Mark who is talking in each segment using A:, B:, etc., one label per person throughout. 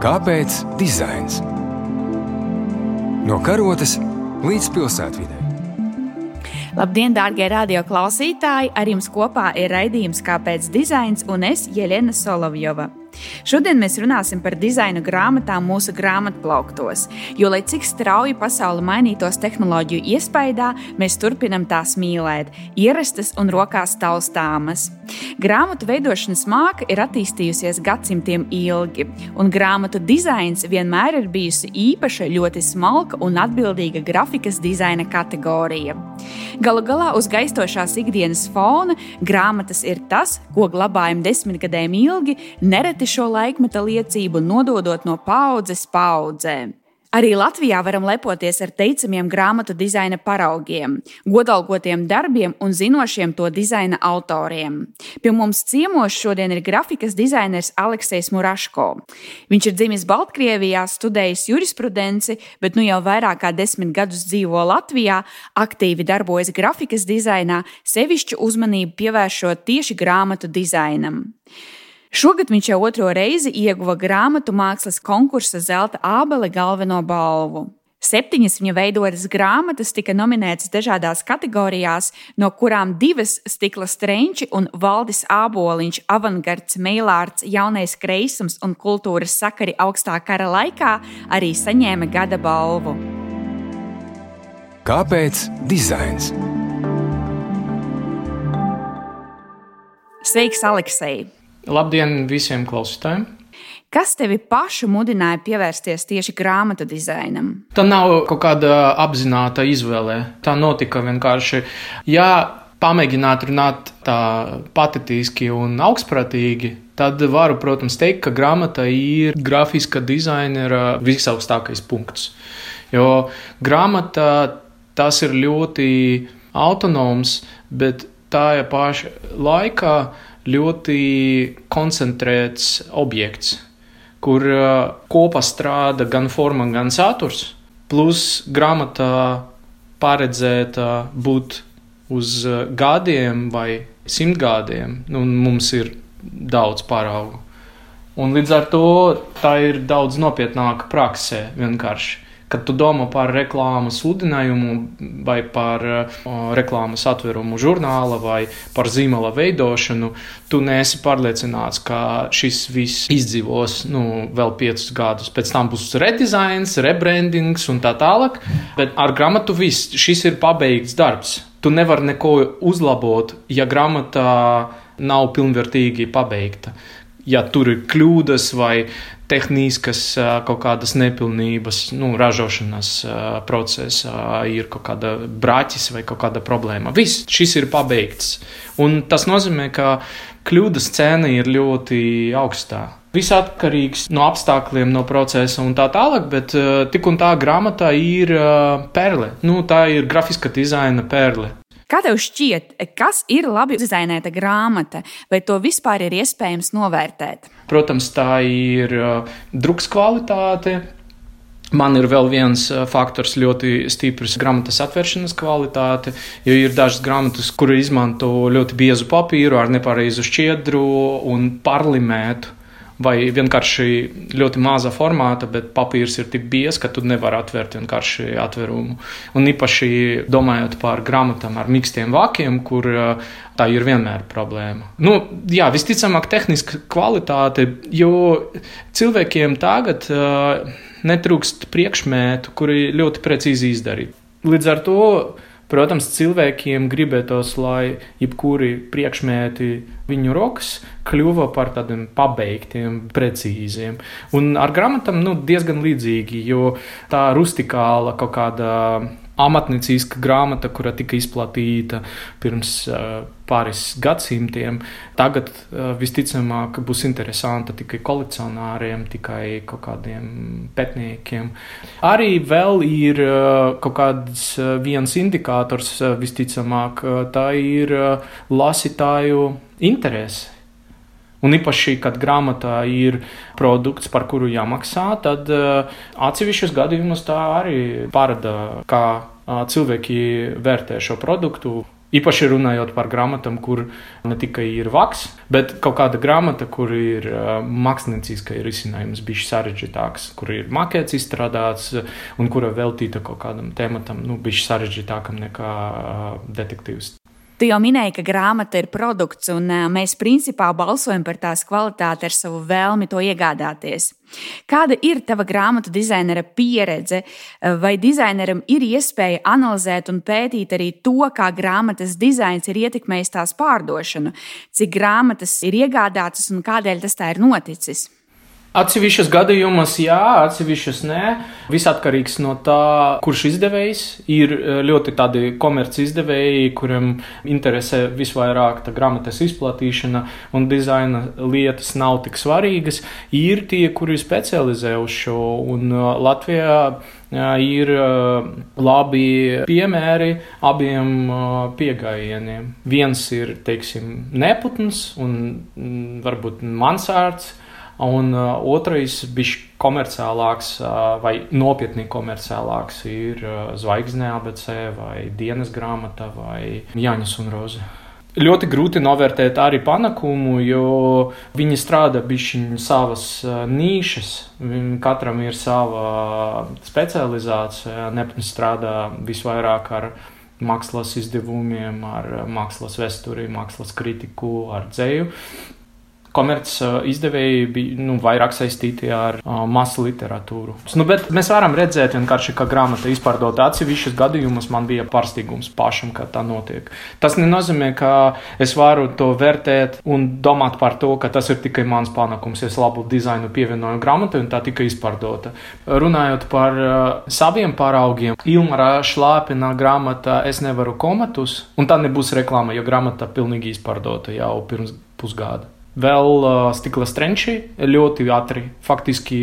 A: Kāpēc dizains? No karotes līdz pilsētvidē.
B: Labdien, dārgie radio klausītāji! Ar jums kopā ir raidījums Kāpēc dizains un es, Jelena Solovjova. Šodien mēs runāsim par dizaina grāmatām mūsu grāmatplauktos, jo, lai cik strauji pasaule mainītos tehnoloģiju iespējā, mēs turpinam tās mīlēt, ierastas un rokās taustāmas. Grāmatu veidošanas māka ir attīstījusies gadsimtiem ilgi, un grāmatu dizains vienmēr ir bijusi īpaša, ļoti smalka un atbildīga grafikas dizaina kategorija. Galu galā uz gaistošās ikdienas fona grāmatas ir tas, ko glabājam desmitgadēm ilgi, nereti šo laikmeta liecību nododot no paudzes paudzēm. Arī Latvijā varam lepoties ar teicamiem grāmatu dizaina paraugiem, godalgotiem darbiem un zinošiem to dizaina autoriem. Pie mums ciemos šodien ir grafikas dizainers Aleksis Muraško. Viņš ir dzimis Baltkrievijā, studējis jurisprudenci, bet nu jau vairāk kā desmit gadus dzīvo Latvijā, aktīvi darbojas grafikas dizainā, sevišķu uzmanību pievēršot tieši grāmatu dizainam. Šogad viņš jau otro reizi ieguva grāmatu mākslas konkursa Zelta ābele galveno balvu. Septiņas viņa veidotas grāmatas tika nominētas dažādās kategorijās, no kurām divas stikla strenči un Valdis Āboliņš, avangards, meilārds, jaunais kreisums un kultūras sakari augstā kara laikā arī saņēma gada balvu.
A: Kāpēc dizains?
B: Sveiks, Aleksei!
C: Labdien visiem klausītājiem!
B: Kas tevi pašu mudināja pievērsties tieši grāmatu dizainam?
C: Tā nav kaut kāda apzināta izvēle. Tā notika vienkārši. Jā, pamēģināt runāt tā patetiski un augstprātīgi, tad varu, protams, teikt, ka grāmata ir grafiska dizainera visaugstākais punkts. Jo grāmata tas ir ļoti autonoms, bet tā ja paša laikā ļoti koncentrēts objekts, kur uh, kopā strādā gan forma, gan saturs. Plus grāmatā paredzēta būt uz uh, gadiem vai simtgadiem. Nu, mums ir daudz paraugu. Un līdz ar to tā ir daudz nopietnāka praksē vienkārši kad tu domā par reklāmas sludinājumu, vai par uh, reklāmas atverumu žurnāla, vai par zīmola veidošanu, tu neesi pārliecināts, ka šis viss izdzīvos nu, vēl piecus gadus. Pēc tam būs redizains, rebrandings un tā tālāk. Bet ar grāmatu viss šis ir pabeigts darbs. Tu nevari neko uzlabot, ja grāmata nav pilnvērtīgi pabeigta ja tur ir kļūdas vai tehniskas kaut kādas nepilnības, nu, ražošanas procesā ir kaut kāda brāķis vai kaut kāda problēma. Viss šis ir pabeigts. Un tas nozīmē, ka kļūdas cena ir ļoti augstā. Viss atkarīgs no apstākļiem, no procesa un tā tālāk, bet tik un tā grāmatā ir perle. Nu, tā ir grafiska dizaina perle.
B: Kā tev šķiet, kas ir labi dizainēta grāmata, vai to vispār ir iespējams novērtēt?
C: Protams, tā ir uh, drukas kvalitāte. Man ir vēl viens uh, faktors, ļoti stiprs grāmatas atvēršanas kvalitāte, jo ir dažas grāmatas, kuras izmanto ļoti biezu papīru ar nepareizu šķiedru un parlimētu vai vienkārši ļoti maza formāta, bet papīrs ir tik biezs, ka tu nevari atvērt vienkārši atverumu. Un īpaši domājot par grāmatām ar mīkstiem vākiem, kur tā ir vienmēr problēma. Nu, jā, visticamāk, tehniska kvalitāte, jo cilvēkiem tagad uh, netrūkst priekšmētu, kuri ļoti precīzi izdarīti. Līdz ar to Protams, cilvēkiem gribētos, lai jebkuri priekšmeti viņu rokas kļuva par tādiem pabeigtiem, precīziem. Un ar grāmatām nu, diezgan līdzīgi, jo tā rustikāla kaut kāda amatnieciska grāmata, kura tika izplatīta pirms uh, pāris gadsimtiem. Tagad uh, visticamāk būs interesanta tikai kolekcionāriem, tikai kaut kādiem pētniekiem. Arī vēl ir uh, kaut kāds viens indikators, visticamāk, tā ir lasītāju interese. Un īpaši, kad grāmatā ir produkts, par kuru jāmaksā, tad atsevišķos gadījumos tā arī parāda, kā cilvēki vērtē šo produktu. Īpaši runājot par grāmatām, kur ne tikai ir vaks, bet kaut kāda grāmata, kur ir uh, mākslinieckais risinājums, bijis sarežģītāks, kur ir makets izstrādāts un kura veltīta kaut kādam tematam, nu, bijis sarežģītākam nekā detektīvs.
B: Tu jau minēji, ka grāmata ir produkts, un mēs principā balsojam par tās kvalitāti ar savu vēlmi to iegādāties. Kāda ir tava grāmatu dizainera pieredze, vai dizaineram ir iespēja analizēt un pētīt arī to, kā grāmatas dizains ir ietekmējis tās pārdošanu, cik grāmatas ir iegādātas un kādēļ tas tā ir noticis?
C: Atsevišķos gadījumos, jā, atsevišķos nē. Viss atkarīgs no tā, kurš izdevējs. Ir e, ļoti tādi komerci izdevēji, kuriem interesē visvairāk tā grāmatas izplatīšana un dizaina lietas nav tik svarīgas. Ir tie, kuri specializē uz šo, un e, Latvijā e, ir labi piemēri abiem pieejamiem. Viens ir, teiksim, neputns un varbūt mansārds Un uh, otrais, bijis komerciālāks uh, vai nopietni komerciālāks, ir uh, Zvaigznē, ABC vai Dienas grāmata vai Jānis un Roza. Ļoti grūti novērtēt arī panākumu, jo viņi strādā bišķiņu savas nīšas. Katram ir sava specializācija. Neptūns strādā visvairāk ar mākslas izdevumiem, ar mākslas vēsturi, mākslas kritiku, ar dzēju komerces izdevēji bija nu, vairāk saistīti ar uh, masu literatūru. Nu, mēs varam redzēt, ka grāmata izpārdota atsevišķos gadījumos man bija pārsteigums pašam, ka tā notiek. Tas nenozīmē, ka es varu to vērtēt un domāt par to, ka tas ir tikai mans panākums. Es labu dizainu pievienoju grāmatai un tā tika izpārdota. Runājot par uh, saviem paraugiem, Ilmara Šlāpina grāmata Es nevaru komatus, un tā nebūs reklāma, jo grāmata pilnīgi izpārdota jau pirms pusgada. Vēl uh, stikla strenči ļoti ātri, faktiski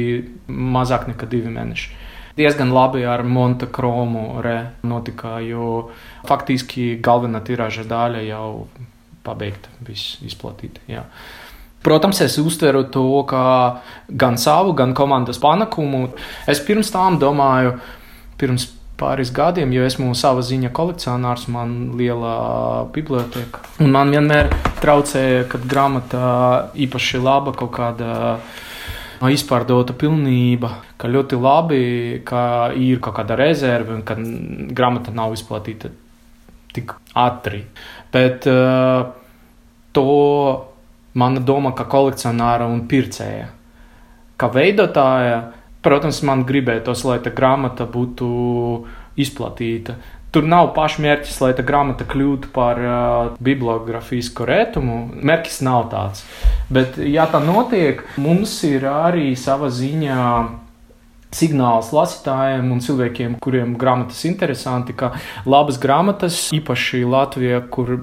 C: mazāk nekā divi mēneši. Diezgan labi ar re notika, jo faktiski galvenā tirāža daļa jau pabeigta, viss izplatīta. Jā. Protams, es uztveru to kā gan savu, gan komandas panākumu. Es pirms tam domāju, pirms pāris gadiem, jo esmu sava ziņa kolekcionārs, man ir liela biblioteka. Un man vienmēr traucēja, kad grāmata īpaši laba kaut kāda. Izpārdota pilnība, ka ļoti labi, ka ir kaut kāda rezerve un ka grāmata nav izplatīta tik ātri. Bet uh, to mana doma, ka kolekcionāra un pircēja, ka veidotāja Protams, man gribētos, lai tā grāmata būtu izplatīta. Tur nav pašmērķis, lai tā grāmata kļūtu par uh, bibliogrāfisku rētumu. Mērķis nav tāds. Bet, ja tā notiek, mums ir arī sava ziņā signāls lasītājiem un cilvēkiem, kuriem grāmatas interesanti, ka labas grāmatas, īpaši Latvijā, kur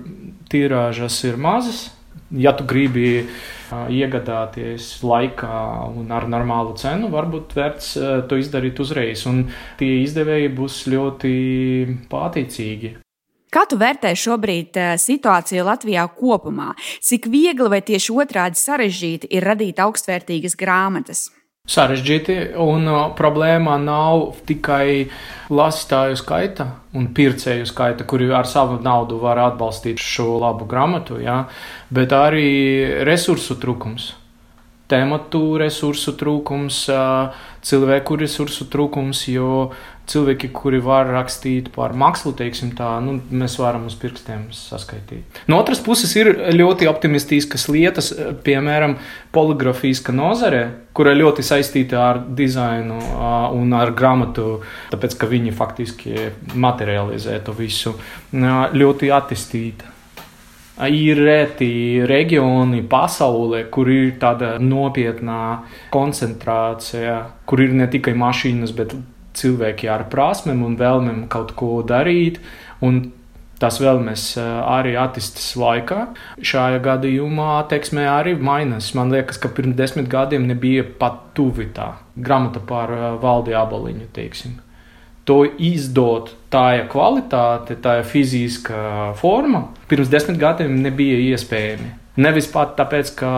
C: tirāžas ir mazas, ja tu gribi iegādāties laikā un ar normālu cenu, varbūt vērts to izdarīt uzreiz. Un tie izdevēji būs ļoti pateicīgi.
B: Kā tu vērtē šobrīd situāciju Latvijā kopumā? Cik viegli vai tieši otrādi sarežģīti ir radīt augstvērtīgas grāmatas?
C: Sarežģīti, un uh, problēma nav tikai lasītāju skaita un pircēju skaita, kuri ar savu naudu var atbalstīt šo labu grāmatu, ja, bet arī resursu trūkums tematu resursu trūkums, cilvēku resursu trūkums, jo cilvēki, kuri var rakstīt par mākslu, teiksim tā, nu, mēs varam uz pirkstiem saskaitīt. No otras puses ir ļoti optimistiskas lietas, piemēram, poligrafijas nozare, kura ļoti saistīta ar dizainu un ar grāmatu, tāpēc, ka viņi faktiski materializē to visu, ļoti attīstīta. Ir reti reģioni pasaulē, kur ir tāda nopietnā koncentrācija, kur ir ne tikai mašīnas, bet cilvēki ar prasmēm un vēlmēm kaut ko darīt. Tas vēlamies eh, arī attīstības laikā. Šajā gadījumā attieksmē arī mainās. Man liekas, ka pirms desmit gadiem nebija pat tuvi tā grāmata par eh, valdi aboliņu, teiksim to izdot tāda kvalitāte, tāda fiziska forma, pirms desmit gadiem nebija iespējami. Nevis pat tāpēc, ka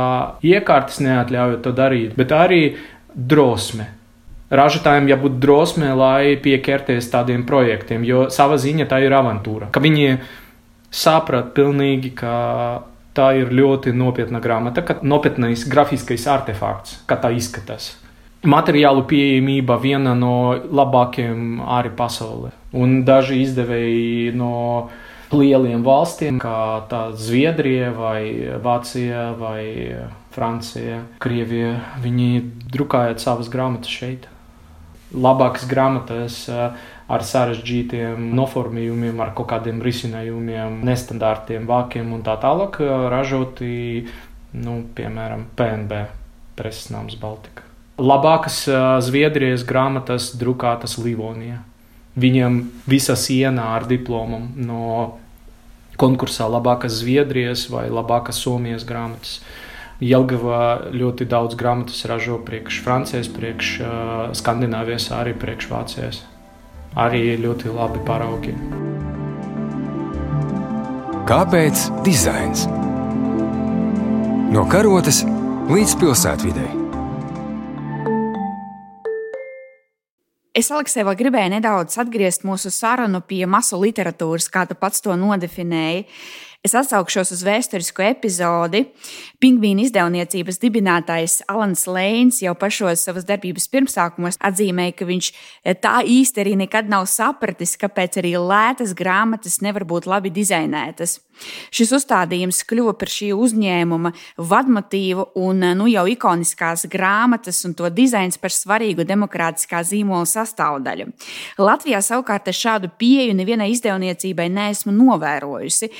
C: iekārtas neatļauj to darīt, bet arī drosme. Ražotājiem jābūt drosmē, lai pieķerties tādiem projektiem, jo sava ziņa tā ir avantūra. Ka viņi sapratu pilnīgi, ka tā ir ļoti nopietna grāmata, ka nopietnais grafiskais artefakts, kā tā izskatās. Materiālu pieejamība viena no labākajiem arī pasaulē. Un daži izdevēji no lieliem valstiem, kā Zviedrija, vai Vācija, vai Francija, Krievija, viņi drukājot savas grāmatas šeit. Labākas grāmatas ar sarežģītiem noformījumiem, ar kaut kādiem risinājumiem, nestandartiem vākiem un tā tālāk, ražoti, nu, piemēram, PNB preses nams Baltika. Labākas Zviedrijas grāmatas drukātas Livonijā. Viņam visa siena ar diplomu no konkursā labākas Zviedrijas vai labākas Somijas grāmatas. Jelgava ļoti daudz grāmatas ražo priekš Francijas, priekš uh, Skandināvijas, arī priekš Vācijas arī ļoti labi paraugi.
A: Kāpēc dizains? No karotes līdz pilsētvidai.
B: Es, Aleksē, vēl gribēju nedaudz atgriezt mūsu sarunu pie masu literatūras, kā tu pats to nodefinēji. Es atsaukšos uz vēsturisko epizodi. Pingvīna izdevniecības dibinātājs Alans Lēns jau pašos savas darbības pirmsākumos atzīmēja, ka viņš eh, tā īsti arī nekad nav sapratis, kāpēc arī lētas grāmatas nevar būt labi dizainētas. Šis uzstādījums kļuva par šī uzņēmuma vadmotīvu un nu, jau ikoniskās grāmatas un to dizains par svarīgu demokrātiskā zīmola sastāvdaļu. Latvijā savukārt šādu pieeju nevienai izdevniecībai neesmu novērojusi.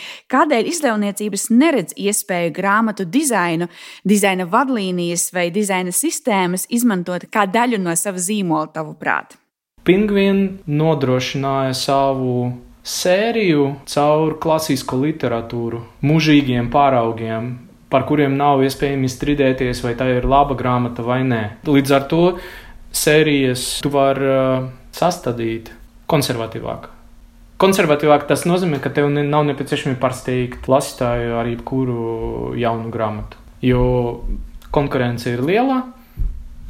B: Kādēļ izdevniecības neredz iespēju grāmatu dizainu, dizaina vadlīnijas vai dizaina sistēmas izmantot kā daļu no sava zīmola, tavuprāt?
C: Pingvīna nodrošināja savu sēriju caur klasisko literatūru, mūžīgiem pāraugiem, par kuriem nav iespējams strīdēties, vai tā ir laba grāmata vai nē. Līdz ar to sērijas tu vari uh, sastādīt konservatīvāk. Konservatīvāk tas nozīmē, ka tev nav nepieciešami pārsteigt lasītāju ar jebkuru jaunu grāmatu, jo konkurence ir liela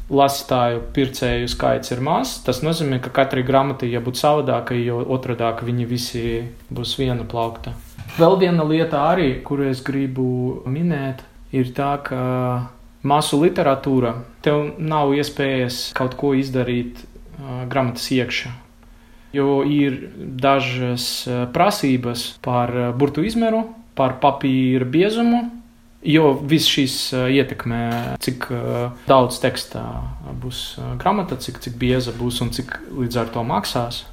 C: lasītāju pircēju skaits ir mazs. Tas nozīmē, ka katrai grāmatai jābūt savādākai, jo otrādāk viņi visi būs viena plaukta. Vēl viena lieta, arī, kuru es gribu minēt, ir tā, ka masu literatūra tev nav iespējas kaut ko izdarīt uh, grāmatas iekšā. Jo ir dažas prasības par burtu izmēru, par papīra biezumu, Jo viss šis ietekmē, cik daudz tekstā būs grāmata, cik, cik bieza būs un cik līdz ar to maksās.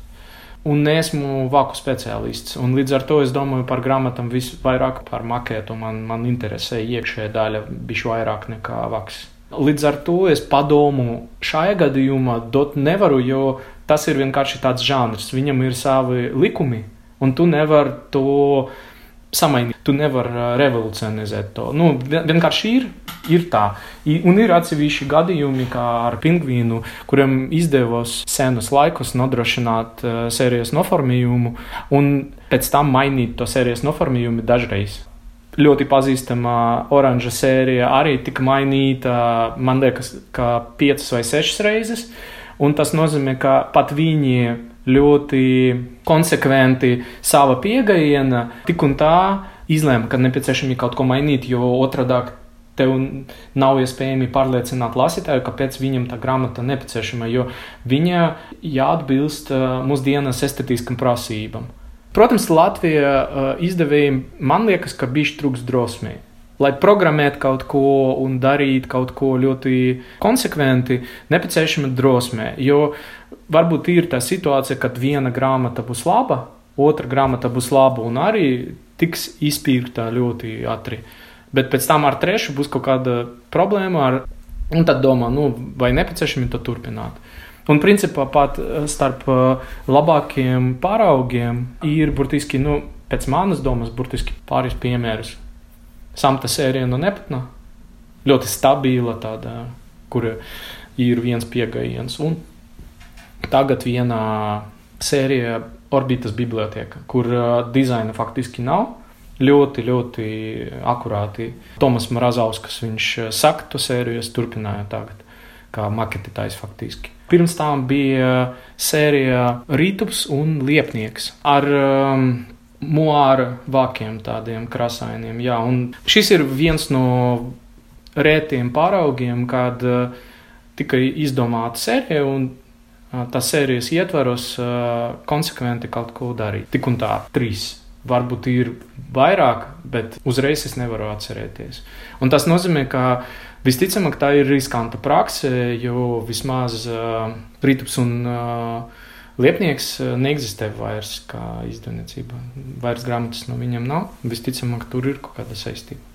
C: Un esmu vāku speciālists. Un līdz ar to es domāju par grāmatām visvairāk par makētu. Man, man interesē iekšējā daļa bišķi vairāk nekā vaks. Līdz ar to es padomu šajā gadījumā dot nevaru, jo tas ir vienkārši tāds žanrs. Viņam ir savi likumi, un tu nevari to samainīt. Tu nevari revolucionizēt to. Nu, vienkārši ir, ir tā. Un ir atsevišķi gadījumi, kā ar pingvīnu, kuriem izdevās senus laikus nodrošināt uh, sērijas noformījumu un pēc tam mainīt to sērijas noformījumu dažreiz. Ļoti pazīstama oranža sērija arī tika mainīta, man liekas, piecas vai sešas reizes. Un tas nozīmē, ka pat viņi ļoti konsekventi sava pieeja, tik un tā izlēma, ka nepieciešami kaut ko mainīt, jo otrādi tev nav iespējami pārliecināt lasītāju, kāpēc viņam tā grāmata nepieciešama, jo viņa jāatbilst mūsdienas estetiskam prasībām. Protams, Latvijas izdevējiem man liekas, ka bija trūks drosmīgi lai programmētu kaut ko un darītu kaut ko ļoti konsekventi, nepieciešama drosme. Jo varbūt ir tā situācija, kad viena grāmata būs laba, otra grāmata būs laba un arī tiks izpirkta ļoti ātri. Bet pēc tam ar trešo būs kaut kāda problēma, ar, un tad domā, nu, vai nepieciešami to turpināt. Un principā pat eh, starp eh, labākiem paraugiem ir burtiski, nu, pēc manas domas, burtiski pāris piemērus Samta sērija no Neptuna. Ļoti stabila, tāda, kur ir viens pieejams. Un tagad vienā sērijā Orbitas biblioteka, kur uh, dizaina faktiski nav. Ļoti, ļoti akurāti. Tomas Mrazauskas, viņš saka, to sēriju es turpināju tagad, kā maketētājs faktiski. Pirms tam bija sērija Rītups un Liepnieks ar um, muāra vākiem, tādiem krasainiem. Jā, un šis ir viens no rētiem paraugiem, kad uh, tika izdomāta sērija un uh, tā sērijas ietvaros uh, konsekventi kaut ko darīt. Tik un tā, trīs. Varbūt ir vairāk, bet uzreiz es nevaru atcerēties. Un tas nozīmē, ka visticamāk tā ir riskanta prakse, jo vismaz uh, Brītups un uh, Liepnieks neeksistē vairs kā izdevniecība. Vairs grāmatas no viņiem nav. Visticamāk, tur ir kaut kāda saistība.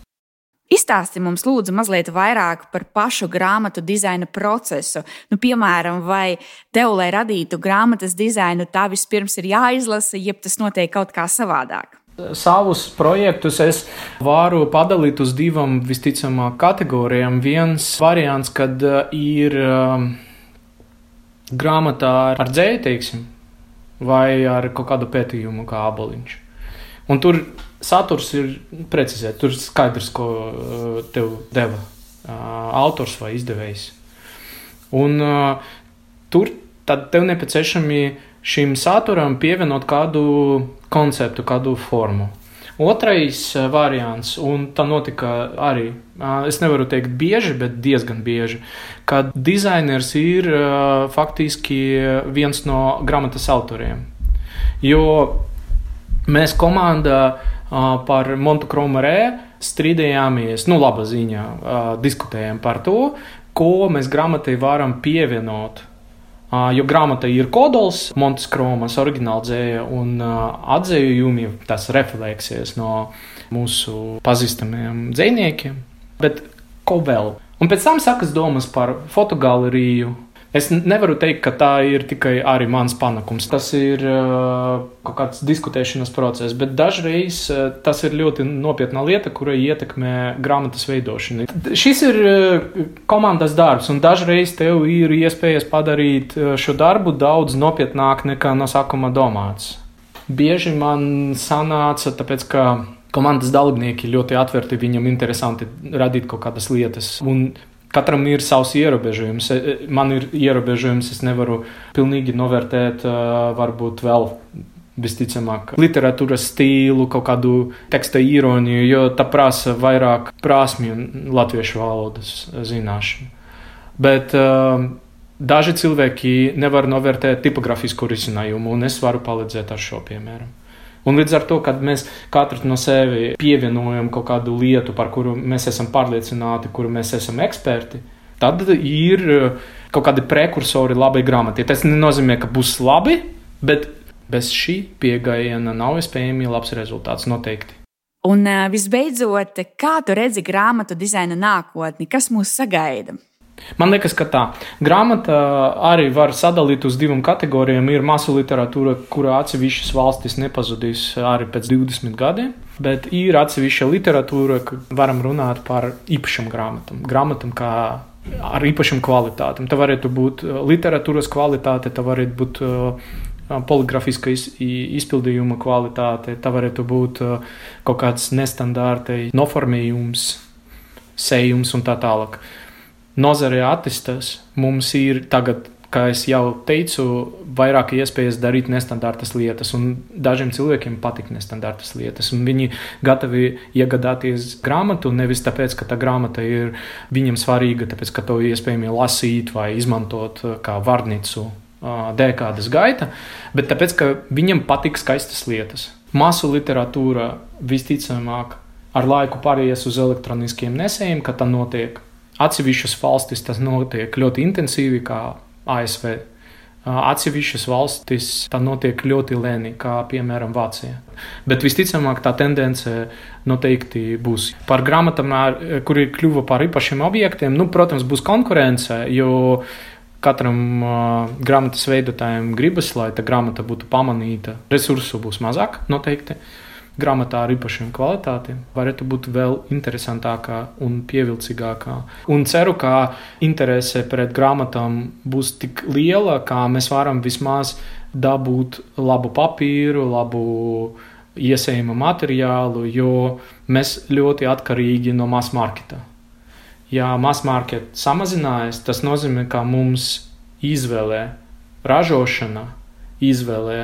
B: Izstāsti mums, lūdzu, mazliet vairāk par pašu grāmatu dizaina procesu. Nu, piemēram, vai tev, lai radītu grāmatas dizainu, tā vispirms ir jāizlasa, jeb tas notiek kaut kā savādāk?
C: Savus projektus es varu padalīt uz divām visticamāk kategorijām. Viens variants, kad uh, ir um, grāmatā ar dzēju, teiksim, vai ar kaut kādu pētījumu, kā aboliņš. Un tur saturs ir precizēts. Tur skaidrs, ko uh, tev deva uh, autors vai izdevējs. Un uh, tur tev nepieciešami šim saturam pievienot kādu konceptu, kādu formu. Otrais variants, un tā notika arī, es nevaru teikt bieži, bet diezgan bieži, kad dizainers ir faktiski viens no grāmatas autoriem. Jo mēs komandā par Montekromu Rē strīdējāmies, nu, laba ziņā, diskutējām par to, ko mēs grāmatai varam pievienot. Jo grāmata ir kodols, Monteskromas oriģināla dzēja un atzējumi, tas refleksijas no mūsu pazīstamiem dzējniekiem. Bet ko vēl? Un pēc tam sakas domas par fotogaleriju, Es nevaru teikt, ka tā ir tikai arī mans panākums. Tas ir uh, kaut kāds diskutēšanas process, bet dažreiz uh, tas ir ļoti nopietna lieta, kura ietekmē grāmatas veidošanu. Šis ir uh, komandas darbs, un dažreiz tev ir iespējas padarīt šo darbu daudz nopietnāk nekā no sākuma domāts. Bieži man sanāca, tāpēc ka komandas dalībnieki ļoti atverti, viņam interesanti radīt kaut kādas lietas. Un Katram ir savs ierobežojums. E, e, man ir ierobežojums, es nevaru pilnīgi novērtēt, varbūt vēl visticamāk, literatūras stilu, kaut kādu teksta ironiju, jo tā prasa vairāk prasmju un latviešu valodas zināšanu. Bet uh, daži cilvēki nevar novērtēt tipogrāfisku risinājumu, un es varu palīdzēt ar šo piemēru. Un līdz ar to, kad mēs katrs no sevi pievienojam kaut kādu lietu, par kuru mēs esam pārliecināti, kuru mēs esam eksperti, tad ir eh, kaut kādi prekursori labai grāmatai. Tas nenozīmē, ka būs labi, bet bez šī pieejama nav iespējams labs rezultāts noteikti.
B: Un eh, visbeidzot, kā tu redzi grāmatu dizaina nākotni, kas mūs sagaida?
C: Man liekas, ka tā grāmata arī var sadalīt uz divām kategorijām. Ir masu literatūra, kurā atsevišķas valstis nepazudīs arī pēc 20 gadiem, bet ir atsevišķa literatūra, ka varam runāt par īpašām grāmatām. Grāmatām kā ar īpašām kvalitātēm. Tā varētu būt uh, literatūras kvalitāte, tā varētu būt uh, poligrafiska izpildījuma kvalitāte, tā varētu būt uh, kaut kāds nestandarta noformējums, sējums un tā tālāk nozare attīstās. Mums ir tagad, kā jau teicu, vairāk iespējas darīt nestandartas lietas, un dažiem cilvēkiem patīk nestandartas lietas. Viņi gatavi iegādāties grāmatu nevis tāpēc, ka tā grāmata ir viņam svarīga, tāpēc, ka to iespējams lasīt vai izmantot kā vārnīcu dekādas gaita, bet tāpēc, ka viņam patīk skaistas lietas. Masu literatūra visticamāk ar laiku pāries uz elektroniskiem nesējiem, ka tā notiek Atsevišķas valstis tas notiek ļoti intensīvi, kā ASV. Atsevišķas valstis tā notiek ļoti lēni, kā piemēram Vācija. Bet visticamāk, tā tendence noteikti būs. Par grāmatām, kuri kļuva par īpašiem objektiem, nu, protams, būs konkurence, jo katram uh, grāmatas veidotājam gribas, lai tā grāmata būtu pamanīta. Resursu būs mazāk, noteikti. Uh, grāmatā ar īpašiem kvalitātēm varētu būt vēl interesantākā un pievilcīgākā. Un ceru, ka interese pret grāmatām būs tik liela, ka mēs varam vismaz dabūt labu papīru, labu iesējuma materiālu, jo mēs ļoti atkarīgi no mass marketa. Ja mass market samazinājās, tas nozīmē, ka mums izvēlē ražošana, izvēlē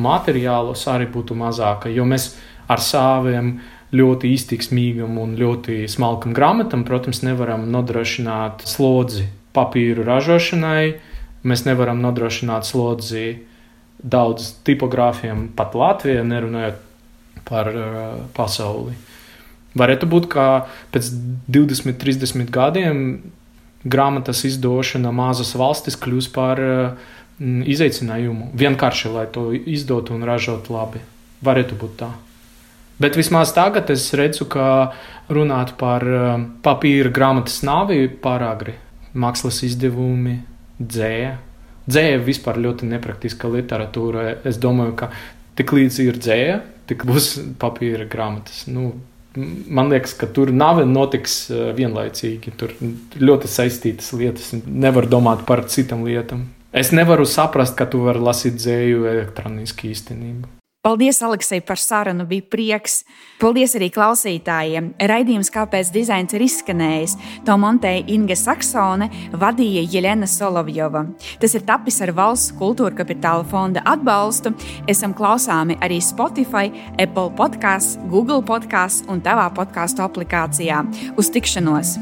C: materiālos arī būtu mazāka, jo mēs ar saviem ļoti iztiksmīgam un ļoti smalkam grāmatam, protams, nevaram nodrošināt slodzi papīru ražošanai, mēs nevaram nodrošināt slodzi daudz tipogrāfiem pat Latvijā, nerunājot par uh, pasauli. Varētu būt, ka pēc 20, 30 gadiem grāmatas izdošana mazas valstis kļūs par uh, izaicinājumu. Vienkārši, lai to izdotu un ražotu labi. Varētu būt tā. Bet vismaz tagad es redzu, ka runāt par uh, papīra grāmatas nāvi pāragri. Mākslas izdevumi, dzēja. Dzēja vispār ļoti nepraktiska literatūra. Es domāju, ka tik līdz ir dzēja, tik būs papīra grāmatas. Nu, man liekas, ka tur nav notiks uh, vienlaicīgi. Tur ļoti saistītas lietas. Nevar domāt par citām lietām. Es nevaru saprast, ka tu vari lasīt dzēju elektroniski īstenībā.
B: Paldies, Aleksei, par sarunu. Bija prieks. Paldies arī klausītājiem. Raidījums, kāpēc dizains ir izskanējis, to montēja Inga Saksone, vadīja Jelena Solovjova. Tas ir tapis ar valsts kultūra kapitāla fonda atbalstu. Esam klausāmi arī Spotify, Apple podkāsts, Google podkāsts un tavā podkāstu aplikācijā. Uz tikšanos!